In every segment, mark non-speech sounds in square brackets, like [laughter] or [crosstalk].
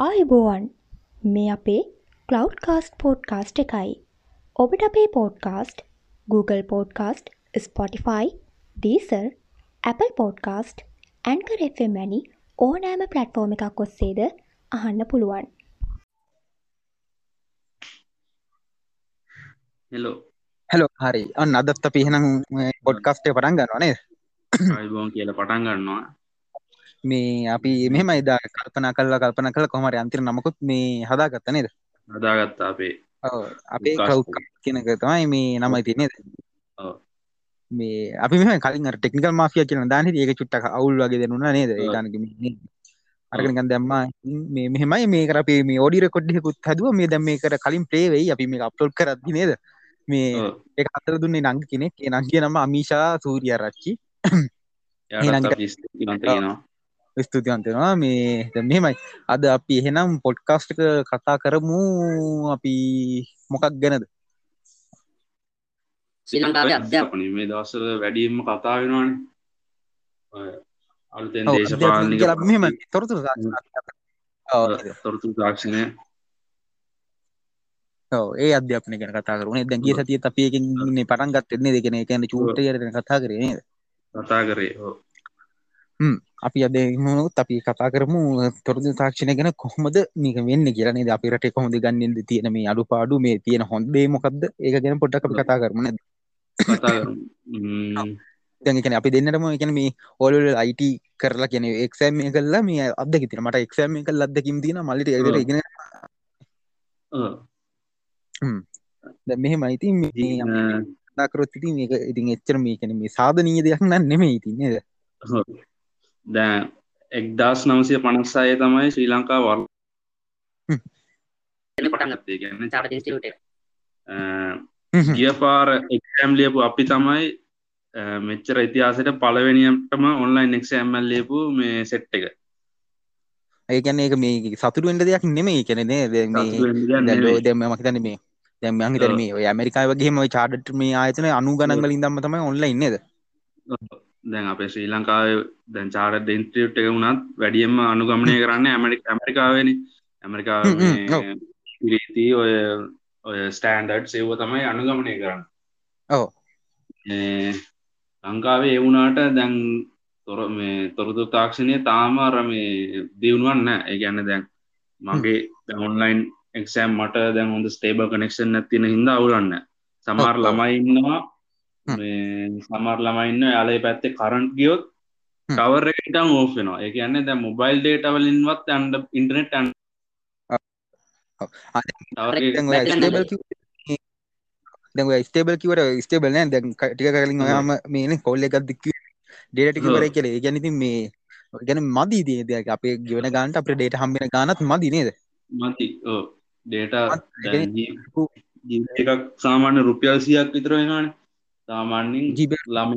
ආයුබෝවන් මේ අපේ කලව් කාස්ට පෝඩ්කාස්ට් එකයි. ඔබට අපේ podcast Google podcast Spotify Deezer Apple podcast Anchor FM වැනි ඕනෑම පලට්ෆෝර්ම එකක් ඔස්සේද අහන්න පුළුවන්. හෙලෝ හැලෝ හරි අන්න අදත් අපි එහෙනම් පොඩ්කස්ටේ පටන් ගන්නවානේ අයිබෝන් කියල පටන් ගන්නවා මේ අපි මෙහෙම එදා කල්පනා කල්ලා කල්පන කළ කොමර අන්තිර නමකුත් මේ හදාගත්ත නේද? හදාගත්ත අපේ. අපේ කව් කියනක තමයි මේ නමයි තියනේද මේ අපි මෙම කලින් ටෙක්නිකල් මාෆිය කියන දාන ඒක චුට්ටක් අවුල් වගේ දෙනුන නේද? ඒගනක අරකනිකන් දැම්මා මේ මෙහෙමයි මේ කරපේ මේ ෝඩි කොඩ්ඩෙකුත් හදුව. මේ දැම් මේ කර කලින් පලේවෙයි අපි මේ අප්ලෝඩ් කරදදි නේද? මේ ඒ අතර දුන්නේ නංග කෙනෙක්. ඒ නංගිය නම අමිෂා සූරිය රච්චි ස්තුතිවන්තෙනවා මේ මෙහෙමයි. අද අපි එහෙනම් පොඩ්කාස්ටක කතා කරමු. අපි මොකක් ගැනද? ශ්‍රී ලංකාවේ අධ්‍යාපන මේ දවසල වැඩියම්ම කතා වෙනවාන. අලුතෙන් දේශපාලනි මෙම තොරතුර තොරතු තාක්ෂණය ඒ අධ්‍යාපන ගැන කතා කරුණේ දැන් ගිය සතියේ අපි එකකින් ඉන්නේ පටන් ගත්තේ දෙකන කියන්නේ චූට්ටයට කතා කරේ නේද? කතා කරේ හ්ම් අපි අද මුණුත් අපි කතා කරමු තොරතුරු තාක්ෂණය ගැන කොහොමද මේක වෙන්නේ කියලා නේද? අපි රටේ කොහොමද ගන්නෙන්ද? තියෙන මේ අඩුපාඩු මේ තියෙන හොඳ දේ මොකද්ද? ඒක ගැන පොඩ්ඩක් අපි කතා කරමු නේද? කියන්නේ අපි දෙන්නටම කියන්නේ මේ ඕලෙවල් IT කරලා කියන්නේ එක්සෑම් එක කළා මේ අත්දැකීම් තියෙනවා. මට එක්සෑම් එක කළා අත්දැකීම් තියෙනවා. මල්ලිට ඒකට ඉගෙන දැන් මෙහෙමයි. ඉතින් මේ දාකරොත් ඉතින් මේක ඉතින් එච්චර මේ කියන්නේ මේ සාධනීය දෙයක් නන් නෙමෙයි ඉතින් නේද දැන් එක්දස් නවසය පනස්සාය තමයි ශ්‍රී ලංකා වල් ගිය පාර එක්ම් ලියපු අපි තමයි මෙච්චර ඉතිහාසට පලවෙනියටම ඔන්ලයින් එක්ෂම්මල් ලියපු මේ සෙට් එක. ඒකැන ඒක මේ සතුරුවෙන්ට දෙයක් නෙමෙයි කැනෙනේ දෙම මහිතන මේ දැම හිතන මේ ඔය ඇමරිකාවගේම චාඩට මේ ආයතන අනු ගනන්ගලින් දම්ම තමයි ඔන්ලයින් නේද දැන් අප ශ්‍රී ලංකාව දැන් චාට දෙන්ත්‍රියට් එක වුණත් වැඩියම අනුගමනය කරන්න ඇමරික ඇමරිකාවෙන. ඇමරිකා පිරීති ඔය ඔය ස්ටෑන්ඩඩ් සේව තමයි අනුගමනය කරන්න. ඕ ලංකාවේ එවුනාට දැන් තොර මේ තොරතු තාක්ෂණය තාමාර මේ දියුණුවන්න ඒ ගැන්න දැන් මගේ ඔන්ලයින් එක්සෑම් මට දැන් හොඳ ස්ටේබ කනෙක්ෂන් ඇතින හිද අවුලන්න සමාර් ළමයි ඉන්නවා සමර් ළමයින්න යාලයි පැත්තේ කරන්ට් ගියොත් කවර එකටම් ඕෆෙනවා ඒ කියන්න දැ මොබයිල් ඩේටවලින්වත් ඇන්ඩ ඉන්ටනෙට් ඇන් ස්ටේබල් කිවට ස්ටේබල් නෑ. දැන් ටික කලින් ඔයාම මේන කොල්ල එකක් දික්ක ඩේට කිවර කියල. ගැනති මේ ගැන මදී දේ දෙයක් අපේ ගෙවන ගාන්ට අප ඩේට හම්බෙන ගානත් මදි නේද? මති ඩේට එකක් සාමාන්‍ය රුපියල් සියක් විතර වෙනවාන සාමාන්‍යින් ජීබ ළම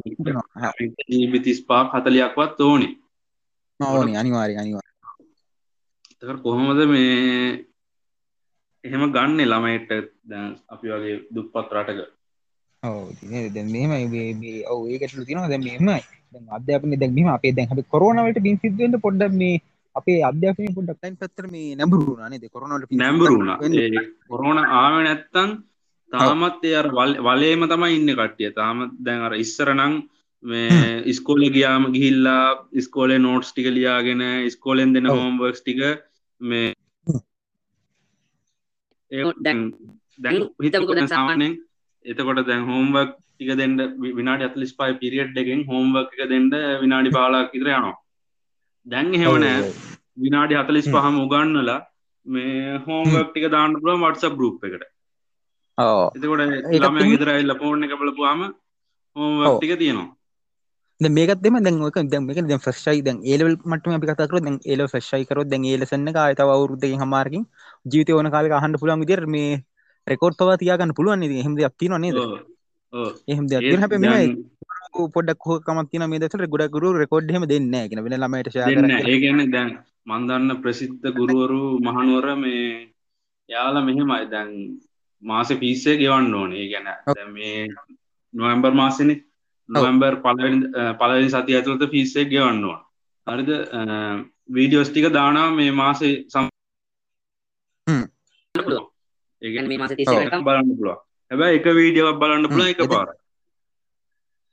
ජීබිතිස් පාක් හතලයක්වත් ඕනේ. ඕනේ. අනිවාරය අනිවා කොහොමද මේ එහෙම ගන්න ළමයිට? දැන් අපි වගේ දුප්පත් රටක. මෙමයි ඔව ඒකටල තිනවා දැ මෙමයි අධ්‍යාපන දැක්ීම අපේ දැන් හි කොරනවට බින් සිද්ධුවට පොඩ්ඩ මේ අපේ අධ්‍යාපනය පොඩක් ටයින් පත්තර මේ නැඹරුණනේ කොරනට නැඹරුණ කොරෝන ආව නැත්තන් තාමත් එය වලේම තමයි ඉන්න කට්ටිය. තාමත් දැන් අර ඉස්සරනං මේ ඉස්කෝල ගියාම ගිහිල්ලා ඉස්කෝලේ නෝට්ස් ටික ලියාගෙන ඉස්කෝලෙන් දෙන හෝම්වර්ක්ස් ටික මේ දැන් දැන් හිතකොට සාමානෙන් එතකොට දැන් හෝම්වක් ටික දෙන්න විනාඩි අතලිස් පයි පිරිියට් එකෙන් හෝම්වක් එක දෙන්න විනාඩි බාලාක් ඉතර යනවා. දැන් හෙවනෑ විනාඩි හතලිස් පහම උගන්නලා මේ හෝම්වක් ටික දාන්න පුලුව වටසප් ගරුප් එකට එතකොට ළම ගෙදරයිල්ල පෝර්ණ එක බලපුවාම ටික තියෙනවා. මේකත් දෙම දැන් ක දැම එක දැ ෆස්යි දැන් ඒලවල් මටම අපි කතකර දැන් ඒල ෆස්යි කර දැන් ඒලසන්න අයත අවුරුද්ධ හමාරකින් ජීවිත ඕන කාල අහන්ඩ පුළන් විදිර මේ රෙකෝඩ් පවා තියාගන්න පුළුවන් හෙම දෙයක් තින නේද? එහෙම දෙයක් හැ මේ පොඩක් හෝ කමත්තින මේ දසට ගොඩගුරු රෙකෝඩ් හෙම දෙන්න ගෙන වෙන ළමට ඒගන්න දැන් මන්දන්න ප්‍රසිද්ධ ගුරුවරු මහනුවර මේ යාලා මෙහෙමයි. දැන් මාස පිස්සේ ගෙවන්න ඕනේ. ගැන මේ නොවම්බර් මාසන නොවම්බර් පලවෙනි සති ඇතුළත පිස්සේ ගෙවන්නවා හරිද? වීඩියෝස් ටික දානා මේ මාසේ සම් ඒ මේ මාස බලන්න පුළුව හැබැ එක වීඩියෝක් බලන්න පුළ එක පාර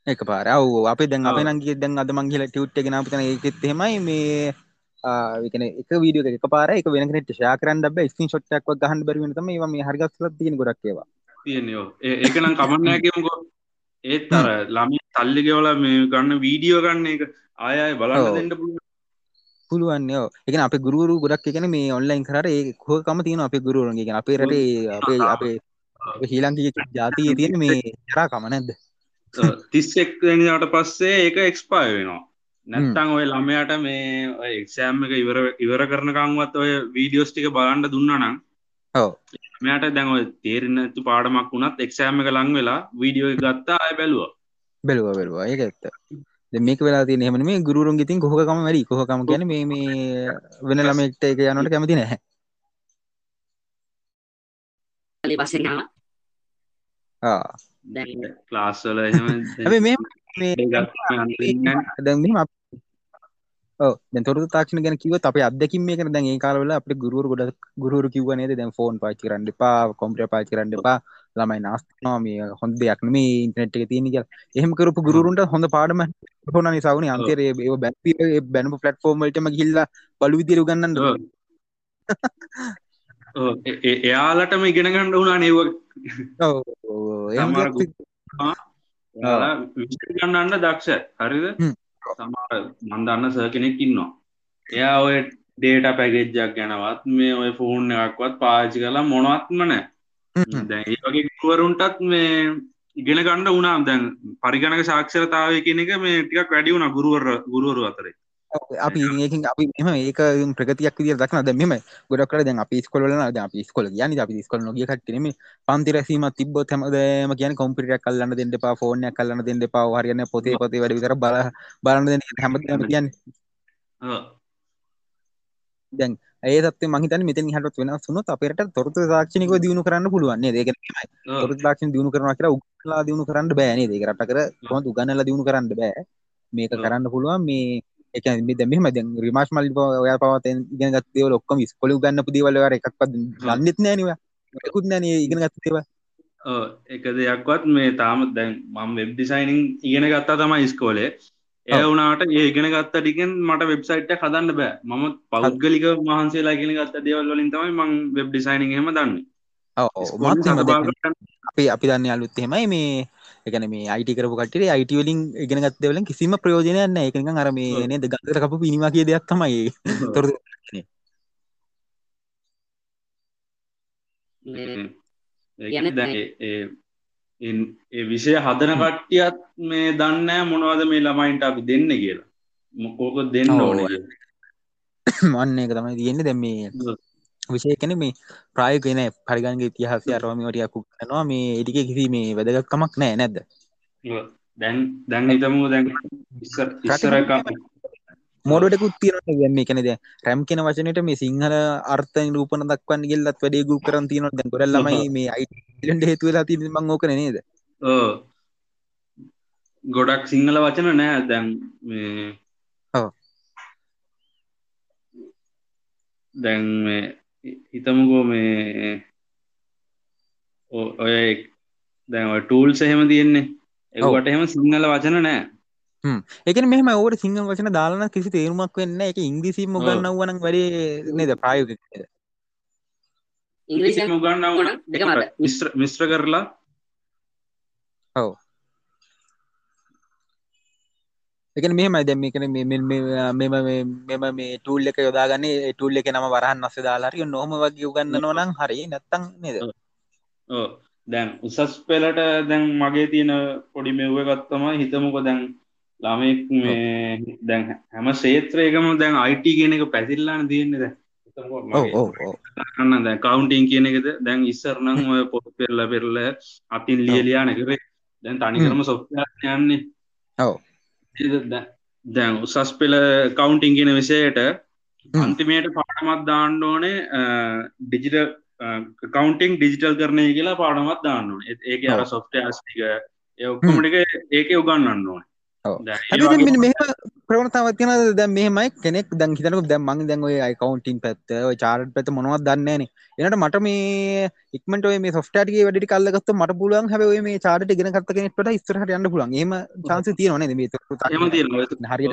එක පාර ඔව අපේ දැන් අප නගේ දැන් අද මංගල ටියුට් ගෙන අපතන එකෙත් හෙමයි මේ ආකන එක වීඩියෝ එක පාර එක වෙනකට ශාකරන් ඩබ ස්කින් ෂොට්ක් ගහන් බරවනතම මේ හරිගස්ල තියෙන ගොඩක්ේවා තියනෝ ඒකනම් කමන්නෑකමුකෝ ඒත් අර ළමි තල්ලිගෙවල මේ ගන්න වීඩියෝ ගන්න එක ආයය බලන්න දෙන්න පුළුව පුළුවන් යෝ එක අප ගුරු ගොඩක් එකන මේ ඔන්ලයින් කරට ඒ හෝකම තියෙන අපේ ගුරුවන්ගේ අපේ රටේ අපේ අපේ ශීලංකි ජාතිය තියෙන මේ චරා කම නැද්ද තිස්සෙක් ට පස්සේ ඒක එක්ස්පාය වෙනවා නැත්තං ඔය ළමයට මේ එක්ෂෑම් එක ඉවර ඉවර කරනකංවත් ඔය වීඩියෝස් ටික බලන්ඩ දුන්නනම් ඔව. මෙයට දැන් ඔය තේරෙනතු පාඩමක් වුණත් එක්ෂෑම එක ලං වෙලා වීඩියෝ ගත්තා අය බැලුව. බැලවා බැලවා. ඒක ඇත්ත. මේක වෙලා තිය හෙම මේ ගුරුන් ඉතින් කොහකම වැඩි. කොහකම ගැන මේ මේ වෙන ළමෙක්ට එක යනට කැමති නැහැ. පස්සෙනවා ක්ලාස්සල හැබ මේ දැන් මෙම දැ තොර තාක්ෂණ ගැන කිව අප අදකින් මේ කන දැන් ඒ කාලවල අප ගුරුර ගොඩ ගුරු කිවනේද දැන් ෆෝන් පාචි කරන්න පා කොම්ප්‍ර පාචි කරන්න පා ළමයි නාස්තනවා මේ හොඳ දෙයක් මේ ඉන්ටනෙට් එක තියෙන කියලා. එහෙම කරපු ගුරුන්ට හොඳ පාඩම හොන නිසාවන අන්තරේ ඒ බැ බැනපු පලට්ෆෝර්ම් වලටම ගිල්ලා බලු විදිරු ගන්නන්න එයාලටම ඉගෙන ගණ්ඩ වුණා නේව ගන්නන්න දක්ෂ. හරිද සමාර මන්දන්න සහ කෙනෙක් ඉන්නවා. එයා ඔය ඩේට පැගෙජ්ජක් ගැනවත් මේ ඔය ෆෝන් එකක්වත් පාචි කලා මොනවත්ම නෑ දැ වගේ ගුවරුන්ටත් මේ ඉගෙන ගණඩ වුණම් දැන් පරිගණක සාක්ෂරතාවය කියන එක මේ ටිකක් වැඩි වුණ ගුරුවර ගුරුවරු අතරේ අපි ඒකින් අපි එම ඒක ප්‍රගතියක් විදිර දක්න දැමම ගොඩක් කර දැන් අපි ස්කොලන ද අපි ස්කොල යන අපි ස්කොල නොග කටනම පන්තිරසීම තිබ්බොත් හැමදම කියන කොම්පිටියක් කල්ලන්න දෙන්න පා ෆෝනයක් කල්ලන්න දෙන්න පා හරියන්න පොතේ පොතේ වැඩි විතර බල බලන්න හැම කියන්න. දැන් ඒ තත් මහිතන මෙතන හට වෙන සුනොත් අපට තොරත තාක්ෂණක දියුණු කරන්න පුළුවන්න්නේ දෙක තොර තාක්ෂණ දියුණු කරන කර උලා දියුණු කරන්න බෑනේ දෙකරට කර කො උගන්නල දියුණු කරන්න බෑ? මේක කරන්න පුළුවන් මේ එක මෙම ද රිමාශ් මල් ඔය පවත ඉගෙන ගත්තේ ලොක්කම ස්කොල ගන්න පුදිවලවර එකක් පත් ගන්නෙත් නෑනව එකකුත් නෑන ඉගෙන ගත්තේව එක දෙයක්වත් මේ තාම දැන් මම් වෙබ් ඩිසයිනිං ඉගෙන ගත්තා තමයි ස්කෝලේ ඒ වුණට ඒ ඉගෙන ගත්ත ටිකෙන් මට වෙබ්සයිට් හදන්න බෑ. මම පෞද්ගලික මහන්සේලා ඉගෙන ගත්ත දේවල් වලින් තමයි මං වෙබ් ඩිසයිනිං හෙම දන්නේ. අපි අපි දන්න අලුත් එහෙමයි මේ එකන මේ අයිට කරපු කටේ අයිටවලින් ඉගෙන ගත්තවලින් කිසිම ප්‍රයෝජනයන්න එකක අර මේ නේද ගතර කපු පිනිවා කිය දෙයක් තමයි තොර ඒ විෂය හදන කට්ටියත් මේ දන්න මොනවද මේ ළමයින්ට අපි දෙන්න කියලා. මොකෝක දෙන්න ඕන මන්න එක තමයි තියෙන්නේ. දැම් මේ විශෂයකන මේ ප්‍රායකන පරිගන්ගේ තිහසේ අරවාමිවටයකු කනවා මේ එටික කිසි මේ වැදගත්කමක් නෑ නැද්ද දැන් දැන් හිතමු දැන් මොඩටකුත් තියන ගන්න කනද රැම් කෙන වචනට මේ සිංහල අර්ථ රූපන දක්වන්න ගෙල්ලත් වැඩේ ගු කරන් තියන දැ ගොඩ ලමයි මේ අයිට හේතුවෙලා ති මං ඕකන නේද? ගොඩක් සිංහල වචන නෑ දැන් මේ දැන් හිතමුකෝ මේ ඔය දැන් ටූල් සහෙම තියෙන්නේ. ඒකට එහෙම සිංහල වචන නෑ. එක මෙහම ඔවට සිංහ වචන දාලන කිසි තේරුමක් වෙන්න එක ඉංග්‍රීසිම ගන්න වන වැඩේ නේද? ප්‍රායෝග ගන්න මිස්ත්‍ර කරලා ඔව එක මෙම දැම කන මෙම මෙම මේ ටූල් එක යොදාගන්නේ. ටූල් එක නම වරහන් අස දාලාරිය නොහම වගේ උගන්න නොනම් හරි. නැත්තං නේද? දැන් උසස් පෙලට දැන් මගේ තියෙන පොඩි මෙව්ව ගත්තම හිතමක දැන් ළමෙක් මේ දැන් හැම ශේත්‍රයකම දැන් අයිට කියන එක පැතිල්ලාන තියෙන්නේ දැ න්න දැ කවුන්ටිං කියන එකද? දැන් ඉස්සරනම් ඔය පොත් පෙරල පෙරල අතින් ලියලියාන කරේ. දැන් තනිකරම සොප්ය යන්නේ. ඔව දැන් උසස් පෙළ කවුන්ටිං කියන විසයට අන්තිමයට පාඩමත් දාන්න ඕනේ ඩිජිට කවන්ටිං ඩිජිටල් කරනය කියලා පාඩමත් දාන්න ඒක අර සොෆ්ට ඒ ඔක්කොමටික ඒක උගන්නන්න ඕන මෙ ප්‍රවණතාවත් තියන දැ මෙමයි කෙනෙක් දැන් හිතනක දැ මං දැන් ඔය අයිකවන්ටින් පැත්ත චාර්ට පැත මොනවත් දන්නේන එනට මට මේ ඉක්මට මේ සොස්ටගේ වැඩි කල්ලගත් මට පුලුවන් හැ මේ චාට ගෙන කත්ත කෙනෙට ස්තරහට යන්න පුලන් ඒම චාන්ස තියන හරි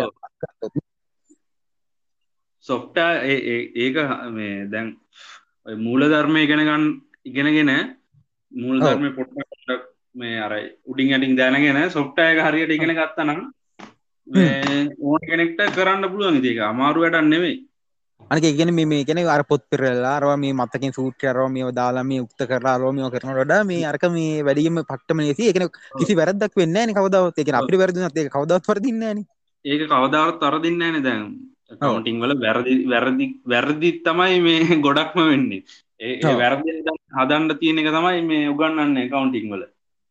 සොෆ්ට ඒක මේ දැන් මූල ධර්මය ඉගෙනගන්න ඉගෙනගෙන මූල ධර්මය පොට්ට මේ අරයි උඩින් අටින් දැනගෙන සොෆ්ටයක හරියට ඉගෙන ගත්තනම් ඕන කෙනෙක්ට කරන්න පුළුවන් ඒක. අමාරු වැඩන්න නෙවෙයි අනක ඉගෙන මේ කෙන අර පොත් පෙරලා අරවා මේ මත්තකින් සූට්‍රයරෝ මේ දාලා මේ උක්ත කරලා රෝමියෝ කරන ොඩ මේ අරක මේ වැඩීම පට්ටම ලෙසි එකන කිසි වැරදක් වෙන්න කවදාවත්. එක අපි වැරදිනත් ඒ කවදත් වරදින්නන ඒක කවදාවත් තරදින්න න දැන්. කවටිං වල වැරදි වැරදි වැරදි තමයි මේ [laughs] ගොඩක්ම වෙන්නේ. ඒ වැරදි හදන්ඩ තියෙන එක තමයි මේ උගන්නන්න කවුන්ටිං වල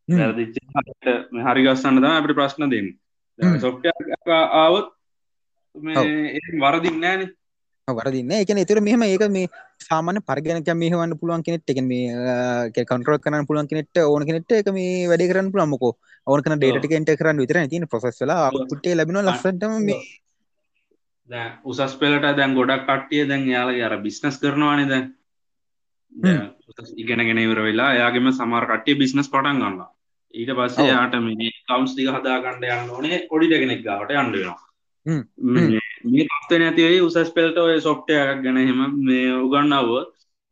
හරි ගස්සන්න තම අපට ප්‍රශ්න දෙන්න. සොෆ්ට ආවොත් වරදින්න නෑන. වරදින්න එකන එතුර මෙහම ඒක මේ සාමාන පරගනක මේහවන්න පුළුවන් කෙනෙට් එක මේ කන්ටරක් කරන්න පුළුවන් කෙනෙට ඕන කෙනෙට එක මේ වැඩ කරන්න පුළමකෝ ඕනකන ඩේට කෙන්ට කරන්න විතර තින ප්‍රසෙස්ලා පුටේ ලැබෙන ලස්සටම මේ උසස් පෙලට දැන් ගොඩක් කට්ටිය දැන් යාලා අර බිස්නස් කරනවානේ දැන්. ඉගෙනගෙන ඉවර වෙලා එයාගේම සමර කට්ටිය බිස්නස් පටන් ගන්න ඊට පස්සේ යාට මේ කවන්ස් ටික හදාගන්න යන්න ඕනේ පොඩි කෙනෙක් ගාවට යන්න වෙනවා. මේ පත්ව නැතිවේ උසස් පෙල්ට ඔය සොෆ්ටයක් ගැන හෙම මේ උගන්නව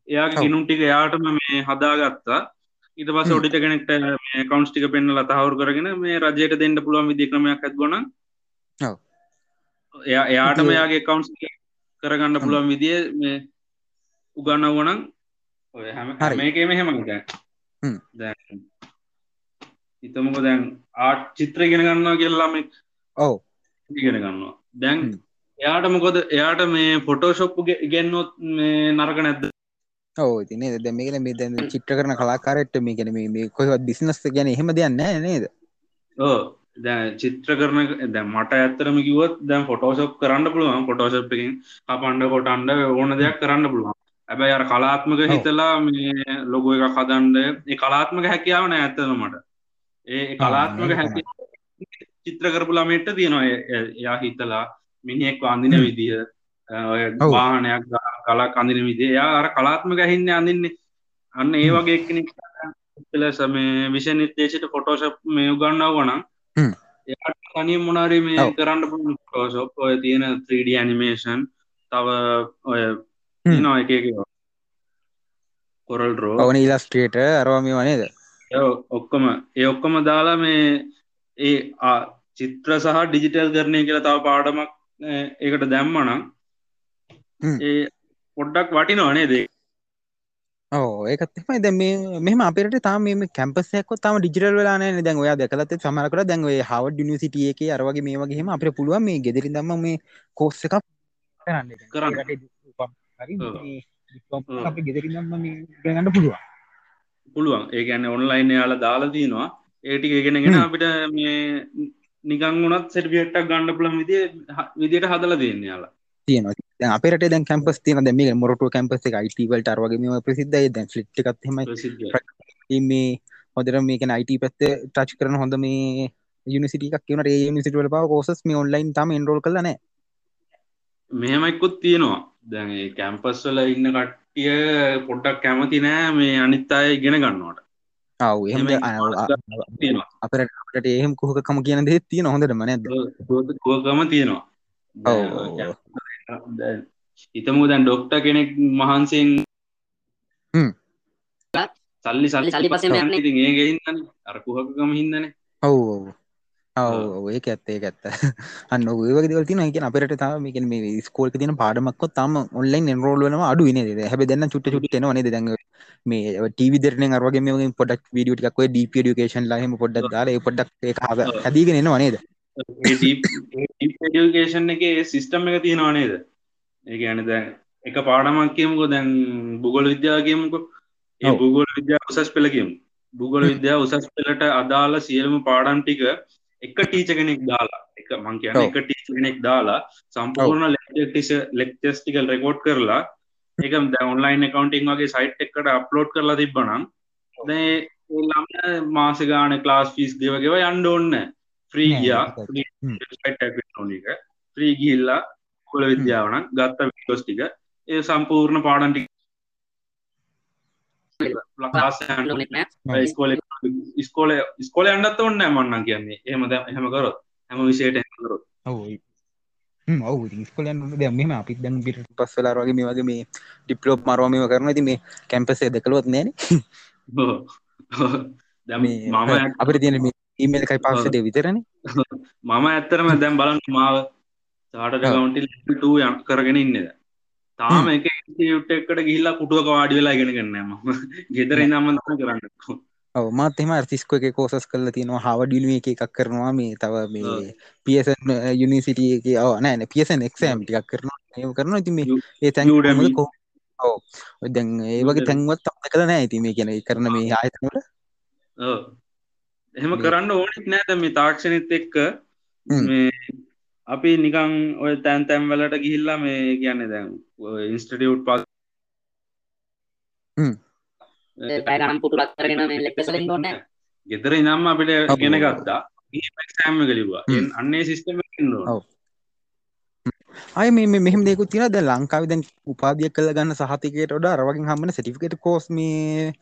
එයාගේ ගිනුම් ටික එයාටම මේ හදාගත්තා. ඊට පස ඔඩිට කෙනෙක්ට මේ කවන්ස් ටික පෙන්න්න ලතහවරු කරගෙන මේ රජයට දෙන්න පුළුවන් විදික්‍රමයක් ඇත්ගොන එයා එයාටම එයාගේ කවන්ස් කරගන්න පුළුවන් විදිිය මේ උගන්නවනං ඔය හැම මේකේම හෙම. දැන් හිතමක දැන් ආට් චිත්‍ර ගෙන ගන්නවා කියලාම ඔව. ඉගෙන ගන්නවා. දැන් එයාට මොකොද එයාට මේ ෆොටෝශොප්පු ඉගෙන්න්නොත් මේ නරක නැද්ද? ඕ තින ද මේකන මේ දැන් චිත්‍ර කරන කලාකාරට මේ ගැන මේ කොහවත් බිසිනස් ගැන එහෙම දෙයන්න නේද? ඕ දැ චිත්‍ර කරන දැ මට ඇත්තරම කිවත් දැන් ෆොටෝශප් කරන්න පුළුවන්. ෆොටෝශප් එකින් අපන්ඩ කොටන්ඩ ඕන දෙයක් කරන්න පුළුවන්. ඇබැයි අර කලාත්මක හිතලා මේ ලොගෝ එක කදන්ඩ කලාත්මක හැකියාව නෑ ඇත්තනමට ඒ කලාත්මක හැකි චිත්‍ර කරපු ළමෙට තියෙනවා එයා හිතලා මිනිෙක් අඳින විදිහ වාහනයක් කලා කඳින විදිේ එයා අර කලාත්මක හින්න අඳන්නේ. අන්න ඒ වගේ එක්කෙනෙක් ලෙස මේ විෂ නිර්දේශයට ෆොටෝශප් මේ උගන්නාව වනම් එයාට තනිය මොනාරි මේ කරන්න පුළු ෆෝෂප් ඔය තියෙන 3D ඇනිමේෂන් තව ඔය නවා එක කොරල් රෝ ඕන ඉලස්ට්‍රේට අරවාම වනේද ඔක්කොම. ඒ ඔක්කොම දාලා මේ ඒ චිත්‍ර සහ ඩිජිටල් කරණය කියලා තව පාඩමක් ඒකට දැම්මනම් ඒ පොඩ්ඩක් වටි නොනේ දේ ඕ ඒකත්මයි දැ මෙම අපට තාම මේ කැම්පසයක්කො තම ඩිජිටල් වෙලාන දැන් ඔයා දැකලත් සමරකර දැන් ඔය හව නිසිටිය එක අරවගේ මේ වගේම අප පුළුවන් මේ ගෙදරි දම මේ කෝස්ස එකක් කරන්න. කරන්න. අපි ගෙදරි දම්ම ගන්න පුළුවන් පුළුවන්. ඒ ගැන්න ඔන්ලයින් යාල දාලා දීනවා ඒටික ගෙනගෙන අපිට මේ නිකං වුණත් සෙට්ියට්ටක් ගණඩ පුළන් විදිිය විදියට හදල දෙන්න යාලා තියෙන අපට දැන් කැම්පස් තියන දැම මොරට කැම්පස් එක අයිටවල්ට අරවගේ ප්‍රසිද්ධය. දැන් ලිට් එකත්ම මේ හොදර මේක අයිට පැත්ත ටච් කරන හොඳ මේ යනිසිටක් කියන ඒ සිටවල පව කෝසස් මේ ඔන්ලයින් තම ඉන්රෝල් කලන මෙහෙමයිකුත් තියෙනවා දැන් කැම්පස් වල ඉන්න කට්ටිය පොඩ්ඩක් කැමති නෑ මේ අනිත් අය ඉගෙන ගන්නවට. ආව එහෙම අපට අපට එහෙම කොහකම කියන දෙත් තියෙන හොඳට මනැද කෝකම තියෙනවා. හිතමු දැන් ඩොක්ට කෙනෙක් මහන්සෙන් සල්ලි සල්ලි සල්ලි. ඉතින් ඒක හින්දානේ අර කුහකකම හින්දානේ. ඔව් ඔව් ඒක ඇත්ත ඒක ඇත්ත. [laughs] අන්න ඔය වගේ දේවල් තියෙනවා. කියන්නේ අපේ රටේ තාම මේ කියන්නේ මේ ස්කෝල් එකේ තියෙන පාඩමක්වත් තාම ඔන්ලයින් එන්රෝල් වෙනවා අඩුයි නේද? හැබැයි දැන් නම් චුට්ට චුට්ට එනවා නේද? දැන් ඔය මේ ටීවී දෙරෙන් අර වගේ මේ වගේ පොඩ්ඩක් වීඩියෝ ටිකක් ඔය ඩීප් එඩියුකේෂන් ලා එහෙම පොඩ්ඩක් දාලා ඒක හද- හැදීගෙන එනවා නේද? ඩිකේෂන් එක සිිස්ටම් එක තියෙනවා නේද? ඒ ගැන දැන් එක පාඩමක් කියමුකෝ දැන් බුගොල විද්‍යාව කියමුකෝ. ඒ. බුගොල විද්‍යා උසස් පෙළ කියමු. බුගොල [laughs] විද්‍යා උසස් පෙළට අදාළ සියලුම පාඩම් ටික එක ටීච කෙනෙක් දාලා එක මං කියන. එක ටීච කෙනෙක් දාලා සම්පූර්ණ ලෙක්ටිස ලෙක්ටස් ටිකල් රෙකෝඩ් කරලා එක ඔන්ලයින් කකවන්ටිං වගේ සයිට් එකට අප්ලෝඩ් කරලා තිබ්බනම් දැ ළම මාසගාන ක්ලාස් ෆිස් දේවගේව යන්ඩ ඔන්න ෆ්‍රී නෑ, ගියා. ඒක ෆ්‍රී හ්ම්. ටනික ්‍රී ගිල්ලා කොල විද්‍යාවන ගත්ත විටෝස් ටික ඒ සම්පූර්ණ පාඩන්ටි ස්කෝල ස්කෝල ස්කෝල අන්නත් ඔන්න මන්න කියන්නේ. එහම හෙම කරොත්. හැම විෂයට කරොත්. ඔව ස්කොලන් මෙම අපිත් දැන් පිට පස්සලා වගේ මේ වගේ මේ ඩිප්ලෝප් මරවාමම කරන ඇති මේ කැම්පසේ දකලොත් නෑන මම අපට තියෙන ඊමල් කයි පස්සට විතරන. මම ඇත්තරම දැම් බලන්න මාව සාට කවන්ටිල් යම් කරගෙන ඉන්නද තාම එක යුට් එකට ගිල්ලා පුටුවක වාඩි වෙලා ගෙන ගන්නම ගෙදර ඉන්නම්මන් කරන්න මාත් එම අර්තිස්කො එක කෝසස් කල තියෙනවා. හවඩිලුව එක එකක් කරනවා. මේ තව මේ පියසන් යුනිසිටිය එක නෑන පියසන් එක්ෂෑම් ටිකක් කරනවා. ඒ කරන ඉති මේ ඒ තැන් කෝ දැන් ඒ වගේ තැන්වත් තම කළ නෑ. ඇති මේ කියන කරන මේ ආයතනට එහෙම කරන්න ඕනෙත් නෑත මේ තාක්ෂණත් එක්ක අපි නිකං ඔය තැන් තැම් වලට ගිහිල්ලා මේ කියන්න දැන් ඉන්ස්ටටියුට් පස් පැගනම් පුටුලක් කරගෙන ලෙක්පසලින් ොන්න ගෙදර ඉනම්ම අපිට ගෙන ගත්තා. සෑම්ම කලිවා අන්නේ සිිස්ටම අය මේ මෙහම දෙකු තින ද ලංකාව දැන් උපාදිය කළ ගන්න සහතිකට ොඩ රවගින් හමන සටිකට කෝස් මේ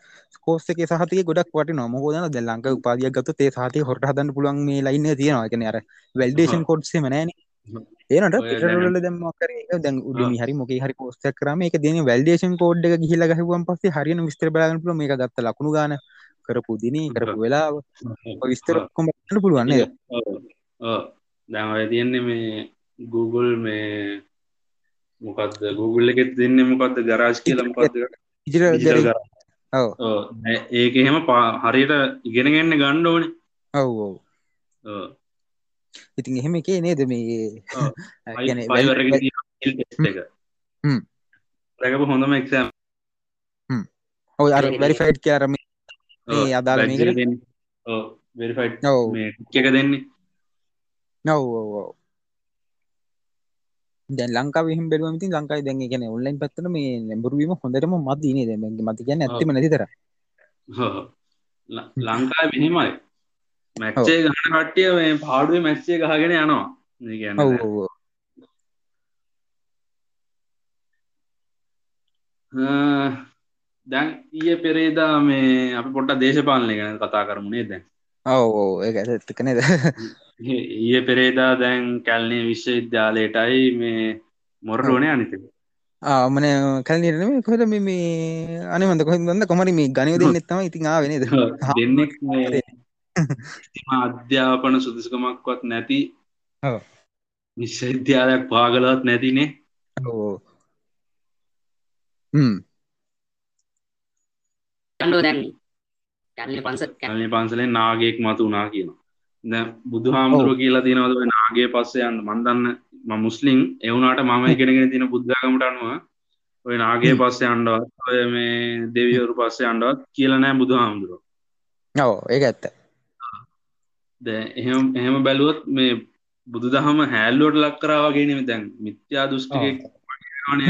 කෝස්ක සහති ගොඩක් වට නොමෝදන ද ලංක උපාදිය ගත්තු තේ සහති හොට හදන්න පුළන් මේ ලයින්න තියෙනවා. කන අර වැල්ඩේෂන් කොඩ්සේ මනෑන ඒනට පිටරල දම්මකර දැන් උඩම හරි මොක හරි පෝස්ත කරම එක දෙන වැල්ඩේෂන් කෝඩ් එක ගහිල ගහවන් පස්සේ හරින විස්තර බලගන්න පුළ මේ ගත්ත ලකුණු ගන කරපු දින කරපු වෙලා විස්තර කොමට පුළුවන්නේ දැමය තියෙන්නේ මේ Google මේ මොකක්ද Google එකෙත් දෙන්න මොකක්ද ගරාජ් කියල මොකක්ද ඒක එහෙම හරියට ඉගෙනගන්න ගණ්ඩ ඕන. ඔව්. ඔව් ඉතින් එහෙම එකේ නේද මේ [laughs] රැකපු හොඳම එක්ෂම් ඔව අර වැරිෆයිට් කියරම අදාල වෙරිෆයිට් එක දෙන්නේ. නව් දැන් ලංකා විහම බැලුවම ඉතින් ලංකායි දැන් කියන්නේ ඔන්ලයින් පැත්තට මේ ලැබුරුවීම හොඳටම මදි නේද? මත කියන්නේ ඇත්තම නැතිතර ලංකා මෙහෙමයි මැච්චේ ගහන කට්ටිය මේ පාඩුවේ මැච්චේ ගහගෙන යනවා ඔව් දැන් ඊය පෙරේදා මේ අපි පොට්ට දේශපාලනය ගැන කතා කරමුණේ දැන් ඔව් ඒක ඇත්තකනේද ඊය පෙරේදා දැන් කැල්නේ විශ්වවිද්‍යාලයටයි මේ මොරටුවනේ අනිත ආමන කල් නිරනම කොද මේ අනමද කොහ දන්න කොමරි මේ ගනය දෙන්නෙත්තම ඉතින් ආවෙනද දෙන්නෙක් අධ්‍යාපන සුදුසකමක්වත් නැති විශ්වවිද්‍යාලයක් පාගලත් නැතිනේ. ඕ කණ්ඩෝ දැන්. කැල්ලි පන්ස කැලේ පන්සලෙන් නාගෙක් මතු වනා කියන ද බුදු හාමුදුරුව කියලා තිනවද නාගේ පස්සේ යන්න. මන්දන්න ම මුස්ලිම්. එවුනාට මම ඉගෙනගෙන තින බුද්ධගමට අනුව ඔය නාගේ පස්සේ අන්ඩවත් ඔය මේ දෙවියවරු පස්සේ අන්ඩවත් කියලනෑ බුදු හාමුදුරුව ඔව ඒක ඇත්ත එහෙම එහෙම බැලුවොත් මේ බුදු දහම හැල්ලුවට ලක් කරාවගේනම දැන් මිත්‍යා දෘෂ්ටික නය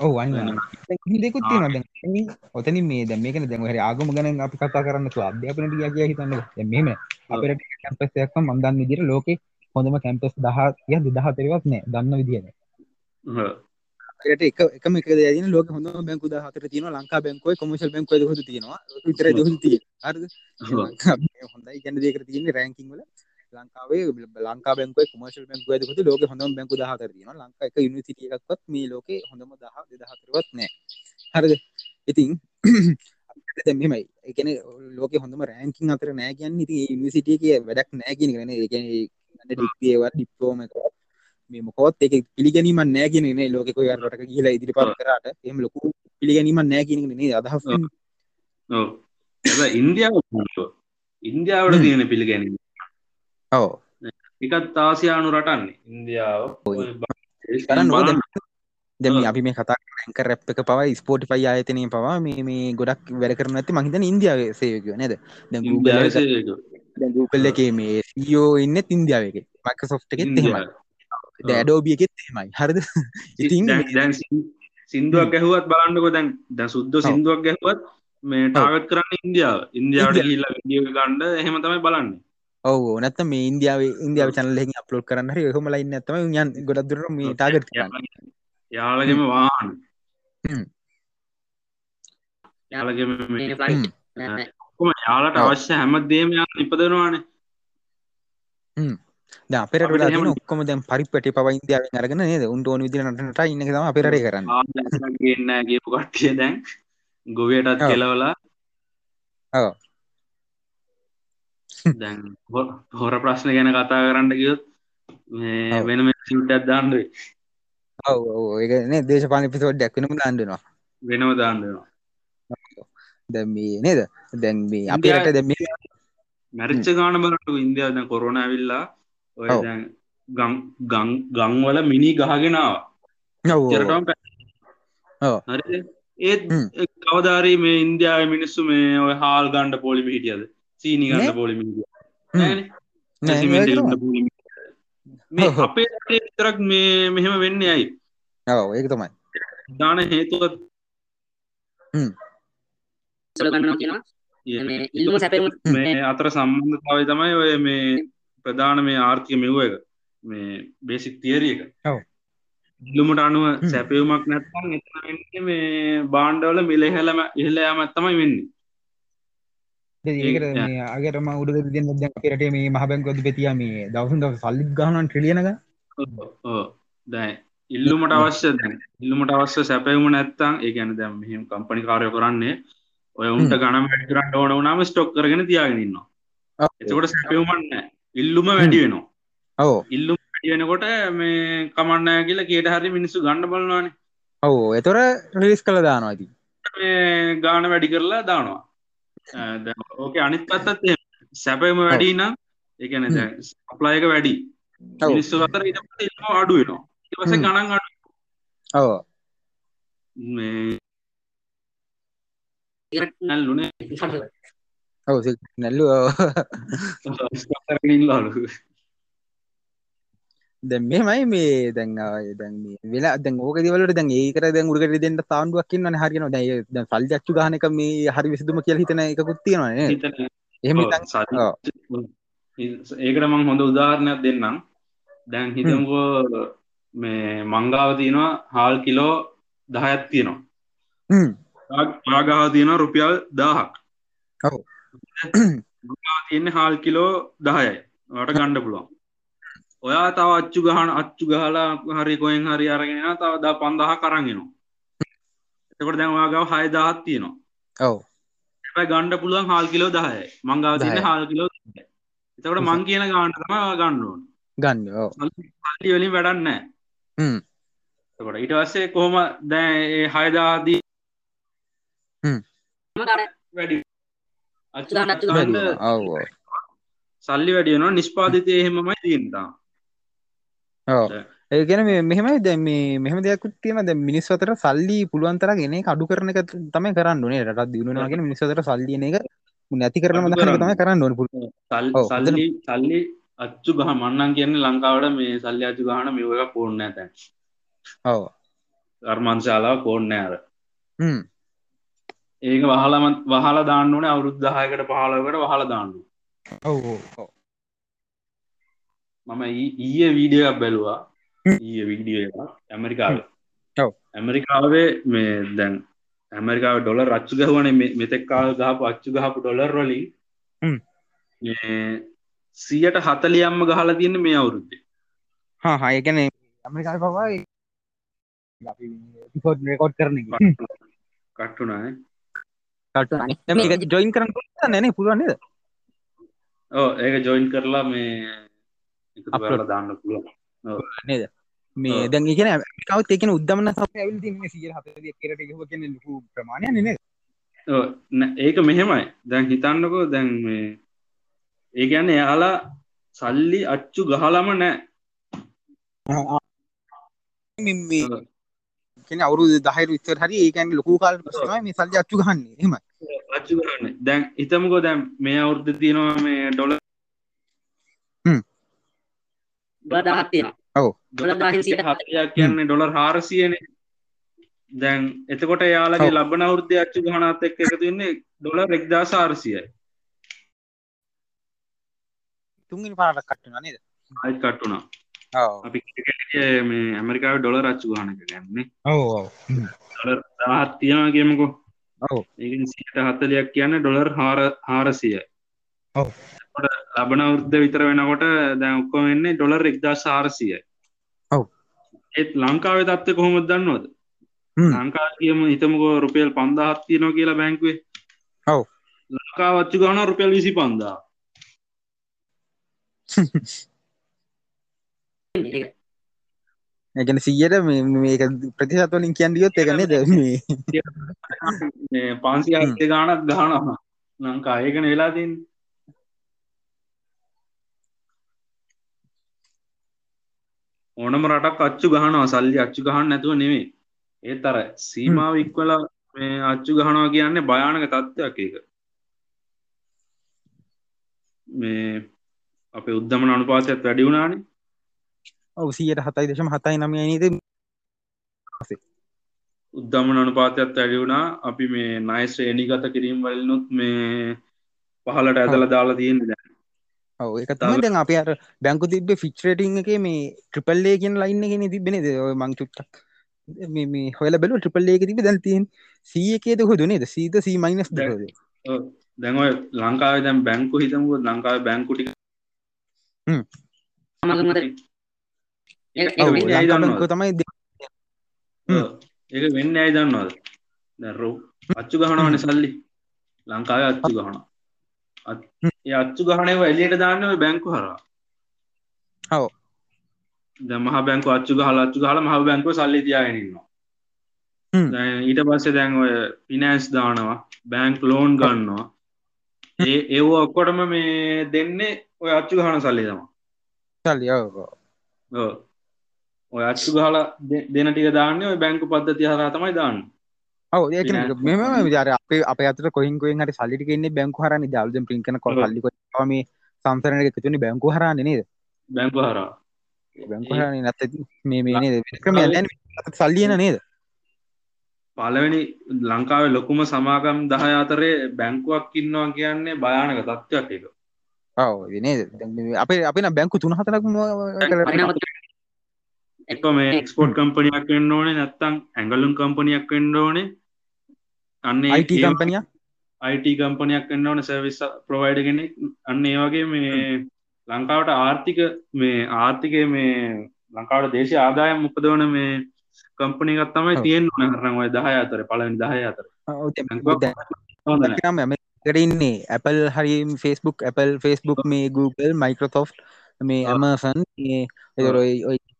ඔව දෙකුත් තියන ඔතන මේ දැ මේකන දැම හරි ආගම ගන අපි කතා කරන්න අධ්‍යාපන ිය හිතන්න මෙම අපට කැම්පස්යක් මන්දන්න විදිර ලෝක හොඳම කැම්පස් දහ ය දෙදහ තෙරවත් නෑ. දන්න විදින එක එකම එක දන ලෝක හොඳ බැංකු හතර තියන ලංකා බැංකුව කොමශල් බැංකුව හො තියෙනවා. විතර ති හොඳයි. ගැන දෙකර තියන්නේ රැංකිංවල ලංකාවේ ලංකා බැංකුව කොමර්ශල් බැංකුව හො ලෝක හොඳම බැංකු හතර තියන ලංකා එක යුනිසිටියක්ත් මේ ලෝක හොඳම දහ දෙදහතරවත් නෑ හරද? ඉතින් මෙමයි එකන ලෝක හොඳම රෑංකින් අතර නෑ කියන්න ඉති යනිසිටිය කිය වැඩක් නෑගෙන ගන ඩික්ේවා ඩිප්ලෝම එක මේ මොකොත් එක පිළිගැනීම නෑගෙන නේ ලෝක රට කියලා ඉදිරි පත් කරට එම ලොකු පිළිගැනීම නෑගෙන නේ අදහ ඉන්දියාව ඉන්දියාවට තියෙන පිළිගැනීම. ඔව. එකත් ආසියානු රටන්නේ. ඉන්දියාව. දෙම අපි මේ කතා ඇක රැප් එක පව ස්පෝටි පයි ආයතනය පවා මේ මේ ගොඩක් වැඩ කරන ඇති මහිතන ඉන්දියාව සේවකව නේද? ගූකල්ල එක මේ සීෝ ඉන්න ඉන්දියාව එක. මයික සොෆ් එකෙත් එකෙත් එහෙමයි. හරිද? [laughs] ඉතින් සිින්දුවක් ගැහුවත් බලන්නකො දැන් ද සුද්ද සිින්දුවක් ගැහුවත් මේ ටාගත් කරන්න ඉන්දියාව. ඉන්දියාවට හිල්ලා විදිිය ගණ්ඩ එහෙම තමයි බලන්නේ. ඔව නැත්ත මේ ඉන්දියාව ඉන්දියාව චනලෙහි අප්ලෝඩ් කරන්න හරි හොම ලයින්න ඇතම යන් ගොඩක්දුර මේ ටාගට කරන්න. යාලගෙම වාහන. හ්ම්. යාලගෙම ඔක්කොම යාලට. අවශ්‍ය හැමදේම යාල ඉපදනවානේ අපිට වෙලා එහෙම- ඔක්කොම දැම් පරිපට පව ඉන්දියාවෙන් අරගෙන නේද? උන්ට ඕන විදිර නටනට ඉන්න තම අපිරේ කරන්න. ගන්න ගේපු කට්ටිය දැන්. ගොවයටත් ඔව්. කෙලවලා. ඔව්. දැන් හොර ප්‍රශ්න ගැන කතා කරන්න ගියොත් මේ ඔව්. වෙනම සිුට්ටත් දාන්ඩුවේ ඔව ඒන දේශපාන පිසෝඩ් දැක්වෙනම දාන්ඩනවා වෙනම දාන්ඩනවා දැම්මී නේද? දැන්මී අපි ඉන්දියා- රට දැම්ම මැරිච්ච ගාන බලට ඉන්දියාව දැන් කොරන ඇවිල්ලා ඔය ගංවල මිනි ගහගෙනාව චරටම ඔව්. හරි ඒත්. කවධාරී මේ ඉන්දියාව මිනිස්සු මේ ඔය හාල් ගණ්ඩ පොලිමි හිටියද සීනි ගන්න? පොලිමි මේ. අපේ රටේ විතරක් මේ මෙහෙම වෙන්න ඇයි? ඔව ඒක තමයි. දාන හේතුවත් අතර සම්බන්ධතාවය තමයි ඔය මේ ප්‍රධාන මේ ආර්ථික මෙව්ව එක. මේ බේසික් තිේරිය එක. ඉල්ලුමට අනුව හ්ම්. සැපයුමක් නැත්තන් එතන මේ බාණ්ඩවල මිලහෙලම ඉහලයාම ඇත්තමයි වෙන්නේ. ඒකට ඒ- මේ අගේටම උඩ දෙන්න දැන් අපේ රටේ මේ මහ බැංකුවද පෙතිය මේ දවසුන් දවස සල්ලි ගහනවා ට්‍රිලියන ගන්න ඕ දැ ඉල්ලුමට අවශ්‍ය ඉල්ලුමට අවශ්‍ය සැපයුම නැත්තං ඒ ගැන දැම් මෙහම කම්පනි කාරය කරන්නේ ඔය උන්ට ගනම වැඩිරට ඕන වනාම ස්ටොක් කරගෙන තියාගෙනන්නවා එතකොට සැපයුමන්න ඉල්ලුම වැඩි වෙනවා. ඔව්. ඉල්ලුම් වෙනකොට මේ කමන්නෑ කියලා කේට හරි මිනිස්සු ගන්න බලවාන ඔව්. එතොර රිලිස් කළ දානවා ඇති ගාන වැඩි කරලා දානවා. ඕක අනිත් පත්තත්. සැපයම වැඩි නම් එකන සප්ලායක වැඩි. මිනිස්සු අතර ඉට අඩු වෙනවා. ඉවස. ගණන් අඩු. ඔව. මේ නැල්ලුනේ ඔව නැල්ලු ලාලු දැ මෙමයි මේ දැන් දැන් මේ වෙලා දැන් ඕක දිවලට දැන් ඒකර දැන් උඩකට දෙන්න තාන්ඩුවක් කින්න හරින දැ දැන් සල්ජච්චු ගහනක මේ හරි විසිදුම කියල හිතන එකකුත් තියෙනවා නේ එහෙම සල්ලි-. ඒකට මං හොඳ උදාහරණයක් දෙන්නම්. දැන් හිතමුකෝ මේ මංගාව තියෙනවා හාල් කිලෝ දහයත් තියෙනවා. හ්ම්. ආගාව තියෙනවා රුපියල් දාහක් ඔව්. තියන්න හාල් කිලෝ දහයයි. වට ගණ්ඩ පුළුවන්. ඔයා තව අච්චු ගහන අච්චු ගහලා හරි කොයෙන් හරි අරගෙන තව දා පන්දහ කරගෙනවා එතකොට දැන් වාගාව හය දහත් තියෙනවා. ඔව්. හැබැයි ගණ්ඩ පුළුවන් හාල් කිලෝ දහය මංගාව තියන්න දහයයි. හාල් කිලෝ එතකොට මං කියන ගාන්ටම ගණ්ඩුවන් ගන්න වලින් වැඩන්න හ්ම්. කොට ඊට වස්සේ කොහොම දැන් ඒ හයදාදී වැඩි සල්ලි වැඩියනවා නිස්පාධිතය එහෙමමයි තියන්තා ඔව්. ඒගෙන මෙහමයි දැ මේ මෙහම දෙයක්කුත් තියෙන දැ මිනිස් අතර සල්ලි පුළුවන්තර ගෙන අඩු කරන එක තමයි කරන්න නේ රට දියුණවාගෙන මිනිස්සතර සල්ලියන එක නැති කරන අඩු දහන කරන්න. තමයි කරන්න ඕන සල්ලි සල්ලි අච්චු ගහ මන්නන් කියන්න ලංකාවට මේ සල්ලි අච්චු ගහන මෙව එක පෝර්ණ ඇතැන් ඔව. කර්මංශාලාව පෝර්ණ ඇර හ්ම් ඒක වහලම වහල දාන්න ඕන අවුරුද්ධහයකට පහලකට වහල දාන්නු මම ඊයේ වීඩියක් බැලවා. ඊය වීඩිය ඇමරිකාව. ඇමරිකාවේ මේ දැන් ඇමරිකාව ඩොල රච්චු ගහවන මෙතෙක්කාල් ගහපු අච්චු ගහපු ඩොලර් වලින්. සියට හතලියම්ම ගහලා තියන්න මේ අවුරුද්දේ. හා හයකැන ඇමරිකාල් පවා රෙකෝඩ් කරන කට්ටුනාය ජොයින් කරන්න නැන පුළුවන්ද ඕ ඒක ජොයින් කරලා මේ දාන්න පුළුවන්. නේද? මේ. දැන් කියන කවත් එකන උද්දමන ස ඇවිල් තින්නේ සිය හත කරට කියන ලකු ප්‍රමාණය නේ ඔව්, නෑ, ඒක මෙහෙමයි. දැන් හිතන්නකෝ දැන් මේ ඒ ගැන්න එයාලා සල්ලි අච්චු ගහලම නෑ ඔව්. කෙන අවුරු දහර විතර හරි ඒකැන් ලොකු කාල මේ සල්ලි අච්චු ගන්නේ හෙම අච්චු ගන්න දැන් හිතමකෝ දැන් මේ අවුද්ධ තියෙනවා මේ ඩොල දහත් තියෙනවා. ඔව්. ඩොලර් 1000 සියයට හතයක් කියන්නේ ඩොලර් හාරසියන. දැන් එතකොට යාලගේ. ලබන අවුද්ධ අච්චු ගහනත් එක් එක තින්නේ ඩොලර් එක්දා සාරසියයි තුන්ගනි පාරක් කට්ටුන නේද? අයිත් කට්ටුනා ඔව්. අපි මේ ඇමරිකාව ඩොලර් අච්චු ගහනක ගන්නේ. ඔව් ඔව්. ඩොලර් දහත් තියෙනවා කියමුකෝ. ඔව්. සිට හත්තලයක් කියන්න ඩොලර් හාර හාරසිය. ඔව්. ලබන වෘද්ධ විතර වෙනකොට දැන් ඔක්කොම වෙන්නේ ඩොලර් එක්දා සාරසියයි ඔව්. ඒත් ලංකාවේ තත්ත්ව කොහොමද දන්නවද? හ්ම්. ලංකා කියම හිතමකෝ රුපියල් පන්දාහත් තියනවා කියලා බැංකුවේ. ඔව්. ලංකාවච්චු ගාන රුපියල් විසි පන්දා ඒගැන සීයට මේක ප්‍රතිශත්වලින් කියන්ඩියොත් එකනේ ද මේ පන්සි අයිත ගානක් ගානවා ලංකා ඒකන වෙලා තින් ඕනම රටක් අච්චු ගහනවා සල්ලි අච්චු ගහන්න නැතුව නෙවේ ඒත් අර සීමාව ඉක්වල මේ අච්චු ගහනවා කියන්නේ භයානක තත්ත්වයක් ඒක මේ අපේ උද්ධමන අනුපාතයත් වැඩි වුණානේ ඔව සීයට හතයි දශම හතයි නමය නීද? උද්ධමන අනුපාතයත් වැඩි වුණා. අපි මේ නයි ශ්‍රේණිගත කිරීම් වලනුත් මේ පහලට ඇතල දාලා තියෙන දැන්. ඔව එක තම දැන් අප අර බැංකු තිබ ෆික්්‍රේටිං එක මේ ට්‍රිපල්ලේ කියෙන් ලයින්න ගෙන තිබෙනද මං චුට්ටක් මේ හොල බැලු ට්‍රිපල්ලේ එක තිබ දැන්තියෙන් සිය එකේද හොදුනේද සීත සී මයිනස් දහද දැන්ව ලංකාව දැම් බැංකු හිතමුව ලංකාව බැංකුටි තමයි ඒක වෙන්න ඇයි දන්නවාද? දැරෝ අච්චු ගහනවන සල්ලි. ලංකාව අච්චු ගහන අච්චු ගහනව එලියට දාන්නව බැංකු හරා හව ද මහ බැංකු අච්චු ගහල අච්චු ගහල මහ බැංකුව සල්ලි තියාගෙනන්නවා ඊට පස්සේ දැන් ඔය පිනෑන්ස් දානවා බැංක් ලෝන් ගන්නවා. ඒ ඒෝ ඔක්කොටම මේ දෙන්නේ ඔය අච්චු ගහන සල්ලි තම සල්ලි ඔය අච්චු ගහල දෙන ටික දාන්න ඔය බැංකු පද්ධති හර තමයි දාන්න. ඔව ඒ මෙම විචාර අපේ අප අතර කොහින්කොෙන් හට සල්ලිටිකන්නේ බැංකු හරන්න දල්ද පින්කන කො ල්ලිම සම්සරන එකතුනි බැංකු හරන්න නේද? බැංකු හරා බැංකු හරන්න නැත මේ මේ ක්‍රම සල්ලියන නේද? පලවෙනි ලංකාවේ ලොකුම සමාගම් දහය අතරේ බැංකුවක් ඉන්නවා කියන්නේ භයානක තත්ත්වයක් එක ඔව නේද? අපේ අපේ බැංකු තුන හතරක් එක මේ එක්ස්පෝට් කම්පනයක් වෙන්න ඕනේ නැත්තං ඇඟලුම් කම්පනයක් වෙන්න ඕනේ. අන්න අයිට කම්පනිය අයිට කම්පනයක් වෙන්න ඕන සර්විස් ප්‍රවයිඩ කෙනෙක්. අන්න ඒ වගේ මේ ලංකාවට ආර්ථික මේ ආර්ථිකය මේ ලංකාවට දේශ ආදායම් මොකදවන මේ කම්පනිකත් තමයි තියෙන් නරනවයි දහය අතර පලවෙනි දහය අතර. ඉන්නේ. Apple හරි ෆස්බුක් Apple ෆස්බුක් මේ Google මයිකෝතෝ් මේ ඇමසන්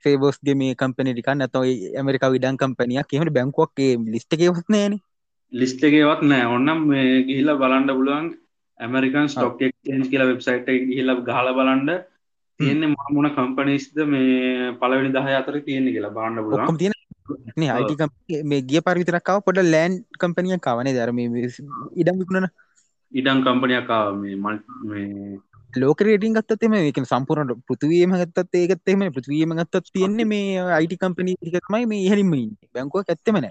ෆේබෝස්ගේ මේ කම්පනි ටික නැත ඇමරිකා විඩන් කම්පනියක් කියහට බැංකුවක්ගේ ලිස්ට එකවත් නෑන ලිස්ට එකවත් නෑ ඔන්නම් මේ ගිහිල්ල බලන්ඩ පුළුවන් ඇමරිකන් ස්ටොක් එක්ස් කියලා වෙබ්සයිට් ගිහිල්ල ගහල බලන්ඩ තියෙන්නේ මමුණ කම්පනිස්ද මේ පලවෙනි දහ අතර තියෙන කියලා බාන්න පුළුවන්. තියෙන අයිටි මේ ගිය පරිවිතරක්කාව පොඩ ලෑන්් කම්පනිය කවනේ දරම ඉඩම් විකුණන. ඉඩම් කම්පනයක්කාව මේ මල් ලෝක රේටින් ගත්තම එක සම්පුරට පෘතිවීම ගත්තත් ඒකත්තෙම පෘතිවීම ගත්තත් තියෙන්නේ මේ අයිටි කම්පනි ටිකමයි මේ ඉහලින්ම බැංකුව ඇත්තමන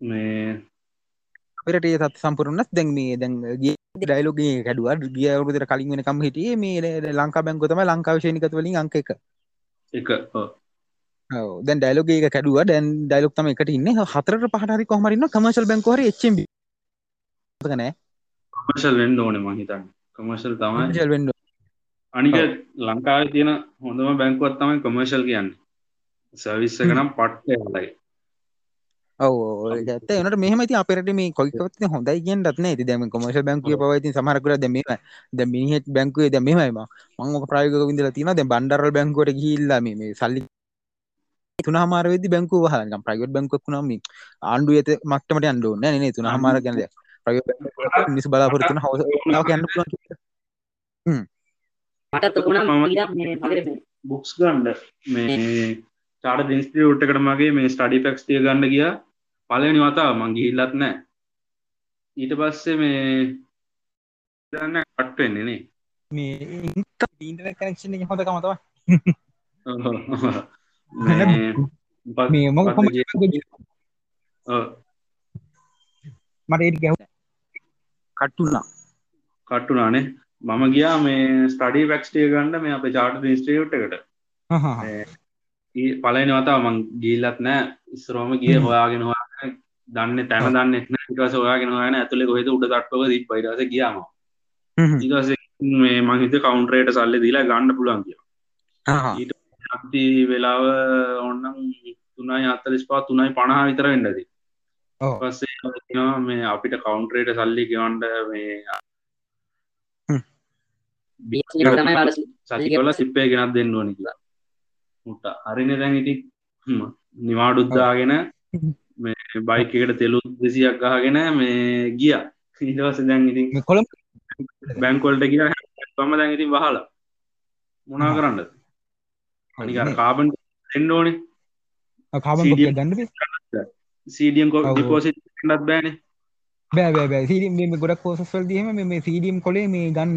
මේ පෙරට තත් සම්පුරනත් දැන් මේ දැන් ගිය ඩයිලෝගේ කැඩුව. ගිය අවුරුදර කලින් වෙනකම් හිටියේ මේ ලංකා බැංකොතම ලංකාවශයනිකත වලින් අංක එක. එක. දැන් ඩයිලෝගේ කැඩුව. දැන් ඩයිලොක් තම එකට ඉන්න. හතර පහටරි කොහමරන්න කමශල් බැංකවර එච්චම් නෑ කමර්ශල් වෙන්ඩ ඕන මහිතන්න කමර්ශල් තමයි. ජල් වෙන්ඩ අනික ලංකාව තියෙන හොඳම බැංකුවත් තමයි කොමර්ශල් කියන්න. සවිස්ස කනම් පට්ට හලයි ඔව ඇත එනට මෙහම ති අපරට මේ කොයිකවත්න හොඳයි කියෙන් ත්න ඇති දැම කොමර්ශ බැංකුව පවති සමහරකර දැම ද මිනිහෙත් බැංකුවේ ද මෙමයිම මංක ප්‍රයෝග විදිල තින ද බන්ඩරල් බැංකුවට හිල්ලම මේ සල්ලි තුන හමාරවෙදි බැංකුව හලම් ප්‍රයිවට් බැංකුවක් නම ආණ්ඩුව ඇත මක්ටමට අන්ඩුව න තුන හමාර ගැනද මිස් බලාපොරතුන හවස කියන්න බුක්ස් ගන්ඩ මේ චාට දිස්ටියුට් එකට මගේ මේ ස්ටඩි පැක්ස්තිය ගන්න ගිය. පලනි වතාව මංගේ හිල්ලත් නෑ ඊට පස්සේ මේ දන්න කට්වෙන්නේ නේ. මේ ඉන්ටර් කනෙක්ෂන් එක හොඳ කමතව මට ගැහ කට්ටුනා. කට්ටුනානේ මම ගියා මේ ස්ටඩී පැක්ස්ටිය ගන්න මේ අප චාට ඉස්ට්‍රියුට් එකට. පලන වතාව මං ගිල්ලත් නෑ. ඉස්රෝම ගිය හොයාගෙන හොයා දන්න තැන දන්න ටස ඔයාගෙන හයන ඇතුළෙ කොහෙද උඩ තට්ටව දී පයිරස කියාම ඉදස මේ මහිත කවුන්ටරේට සල්ලි දීලා ගන්න පුළන් කිය ඊට වෙලාව ඔන්නම් තුනයි අත්තලිස් පා තුනයි පණහා විතර වෙන්නදී පස්සේ මේ අපිට කවුන්ටරේට සල්ලි කියවන්ට මේ සල්ලිකල සිප්පය ගෙනත් දෙන්න ඕනි කියලා. මුට හරින දැන් ඉති නිවාඩුද්දාගෙන මේ බයික එකට තෙලු දෙසියක් ගහගෙන මේ ගිය. ඊටවස දැන් ඉතින් කොළම් බැංකොල්ට කිය පම දැන් ඉතින් වහල. මොනා කරන්න අනිකර කාබන් එන්න ඕනේ. කාබන් ගන්න සීඩියම් කො පෝසිට් ටත් බෑන බෑ බෑ සීඩම් මේ ගොඩක් පෝසස්වල් දීම මේ සීඩියම් කොලේ මේ ගන්න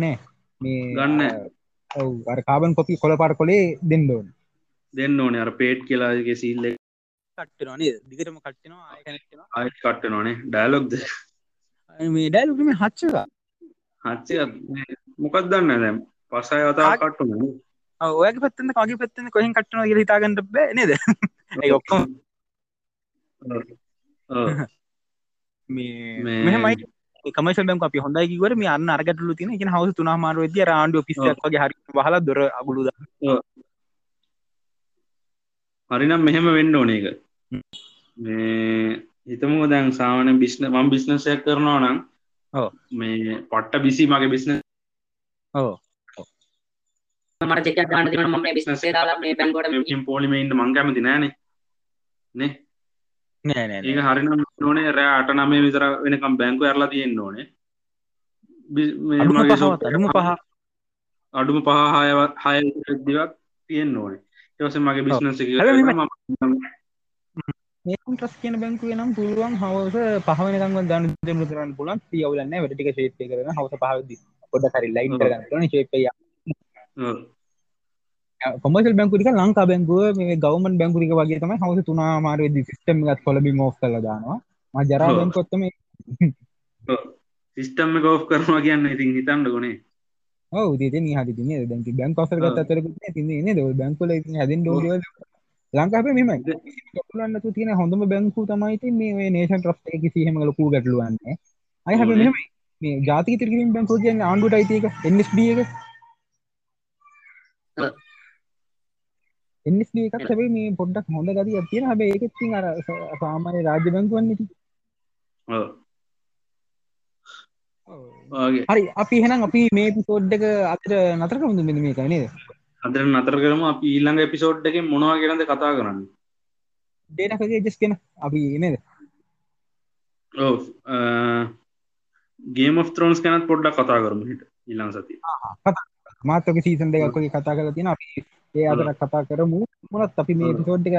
මේ ගන්න ඔව අර කාබන් කොපි කොළ පාර කොලේ දෙන්න ඕන දෙන්න ඕනේ අර පේට් කියලාගේ සිල්ල කට්ටනනේ දිගටම කට්ටනවා ආය කට්ට නොනේ ඩයිලොක්ද මේ ඩයිලුකම හච්චලා හච්ච මොකක් දන්න දැම් පසය අතා කට්ටුන ඔයක පත්තන්න කගේ පත්තන කොහෙන් කට්ටන ගේ හිතාගන්නට බෑ නේද ඔක්කොම මෙමයි කමස බැම් අපි හොඳයි කිවර මේ අන්න අරගටලු තින එක හවස තුනා මාර වෙද ආණ්ඩුව පිස්සක් වගේ හරි හල දොර අගුලුද හරිනම් මෙහෙම වෙන්න ඕන එක මේ හිතමු දැන් සාමන බිස්න මම් බිස්නසයක් කරනවා නම් මේ පට්ට බිසි මගේ බිස්න ඕ මට චෙක් ගන්න තිබුණා මම මේ බිස්නස් එක දාලා මේ බැංකුවට පොලිමේන්ට මං කැමති නෑනේ. නේ නෑ නෑ ඒක හරිනම් ඕනේ. රෑ අට නමේ විතර වෙනකම් බැංකු ඇරලා තියෙන්න ඕනේ. අඩුම පහ අඩුම පහ. හයවත් හය දිවක් තියෙන්න ඕනේ. ඊට මගේ බිස්නස් එක ටස් කියන බැංකුව නම් පුළුවන් හවස පහවනකම දන්න දෙමු කරන්න පුලන් පියවලන්න වැඩටික ශේපය කරන හවස පහවදි පොඩ හරි ලයින් කරගන්න ශේපය කොමසල් බැංකුරික ලංකා බැංකුව මේ ගවමන් බැංකුරික වගේ තමයි හවස තුනා මාරවෙදදි සිස්ටම් ගත් කොලබි මෝස් කල දානවා. ම ජරා බැංකොත්තම සිිස්ටම්ම කෝ් කරනවා කියන්න ඉතින් හිතන්න ගොනේ ඔව ති හදි තින දැක බැංක ස ගත් අතර තින්නේ ද බැංකුල හැදින් ඩෝග ලංකාප මෙම ගලන්නතු තියෙන හොඳම බැංකු තමයිති මේ නේෂන් ්‍රස්ට එක සිහම ලොකු ගැටලුවන්නේ අය හැ මෙම මේ ජාතික තිරින් බැංකෝ කියන්න ආණ්ඩුට අයිතික එන්ස්බ එක එන්ස්බ එකක් සැබේ මේ පොඩ්ඩක් හොඳ ගති තියෙන හැබ ඒකත්ති අර සාමානය රාජ්‍ය බැංකුවන්නති හරි අපි හෙනම් අපි මේ පිසෝඩ්ඩක අතර නතරක මුඳ මෙ මේ කනේද අදර නතර කරම. අපි ඊල්ළඟ එපිසෝඩ් එක මොනවා කියනද කතා කරන්න? ඩේනකගේ ජස් කෙන අපි නේද? ගේම ත්‍රෝන්ස් කැනත් පොඩ්ඩක් කතා කරම හිට ඉල්ලං සති මාතක සීසන් දෙකක්ගේ කතා කල තියෙන අපි ඒ අතර කතා කරමු. මොනත් අපි මේ පිසෝඩ් එක